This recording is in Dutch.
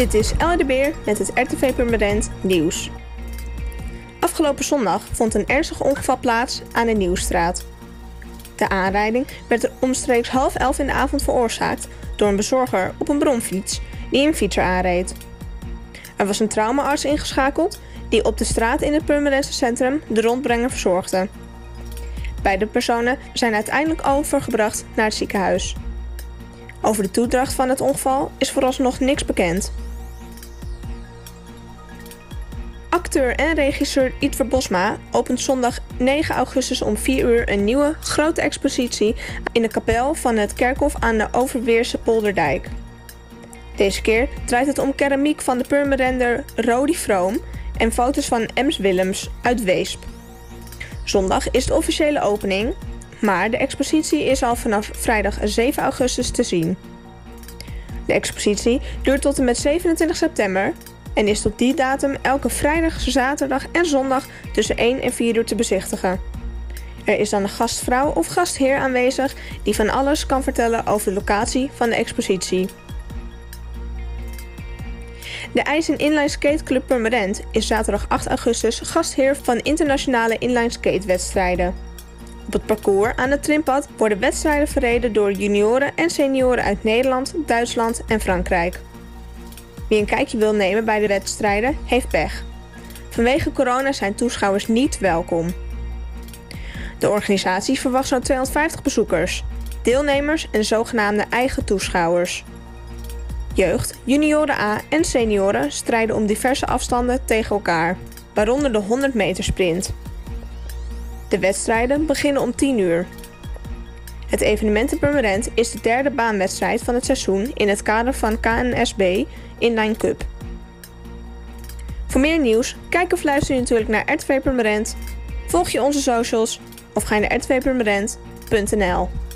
Dit is Elle de Beer met het RTV Purmerend nieuws. Afgelopen zondag vond een ernstig ongeval plaats aan de Nieuwstraat. De aanrijding werd er omstreeks half elf in de avond veroorzaakt door een bezorger op een bromfiets die een fietser aanreed. Er was een traumaarts ingeschakeld die op de straat in het Purmerendse centrum de rondbrenger verzorgde. Beide personen zijn uiteindelijk overgebracht naar het ziekenhuis. Over de toedracht van het ongeval is vooralsnog niks bekend. Acteur en regisseur Ietver Bosma opent zondag 9 augustus om 4 uur een nieuwe grote expositie in de kapel van het kerkhof aan de Overweerse Polderdijk. Deze keer draait het om keramiek van de Purmerender Rodi Vroom en foto's van Ems Willems uit Weesp. Zondag is de officiële opening, maar de expositie is al vanaf vrijdag 7 augustus te zien. De expositie duurt tot en met 27 september en is tot die datum elke vrijdag, zaterdag en zondag tussen 1 en 4 uur te bezichtigen. Er is dan een gastvrouw of gastheer aanwezig die van alles kan vertellen over de locatie van de expositie. De IJs Inline Skate Club Purmerend is zaterdag 8 augustus gastheer van internationale inline skatewedstrijden. Op het parcours aan het trimpad worden wedstrijden verreden door junioren en senioren uit Nederland, Duitsland en Frankrijk. Wie een kijkje wil nemen bij de wedstrijden, heeft pech. Vanwege corona zijn toeschouwers niet welkom. De organisatie verwacht zo'n 250 bezoekers, deelnemers en zogenaamde eigen toeschouwers. Jeugd, junioren A en senioren strijden om diverse afstanden tegen elkaar, waaronder de 100 meter sprint. De wedstrijden beginnen om 10 uur. Het evenement is de derde baanwedstrijd van het seizoen in het kader van KNSB Inline Cup. Voor meer nieuws, kijk of luister je natuurlijk naar RTV Purmerend, volg je onze socials of ga je naar rtvpurmerend.nl.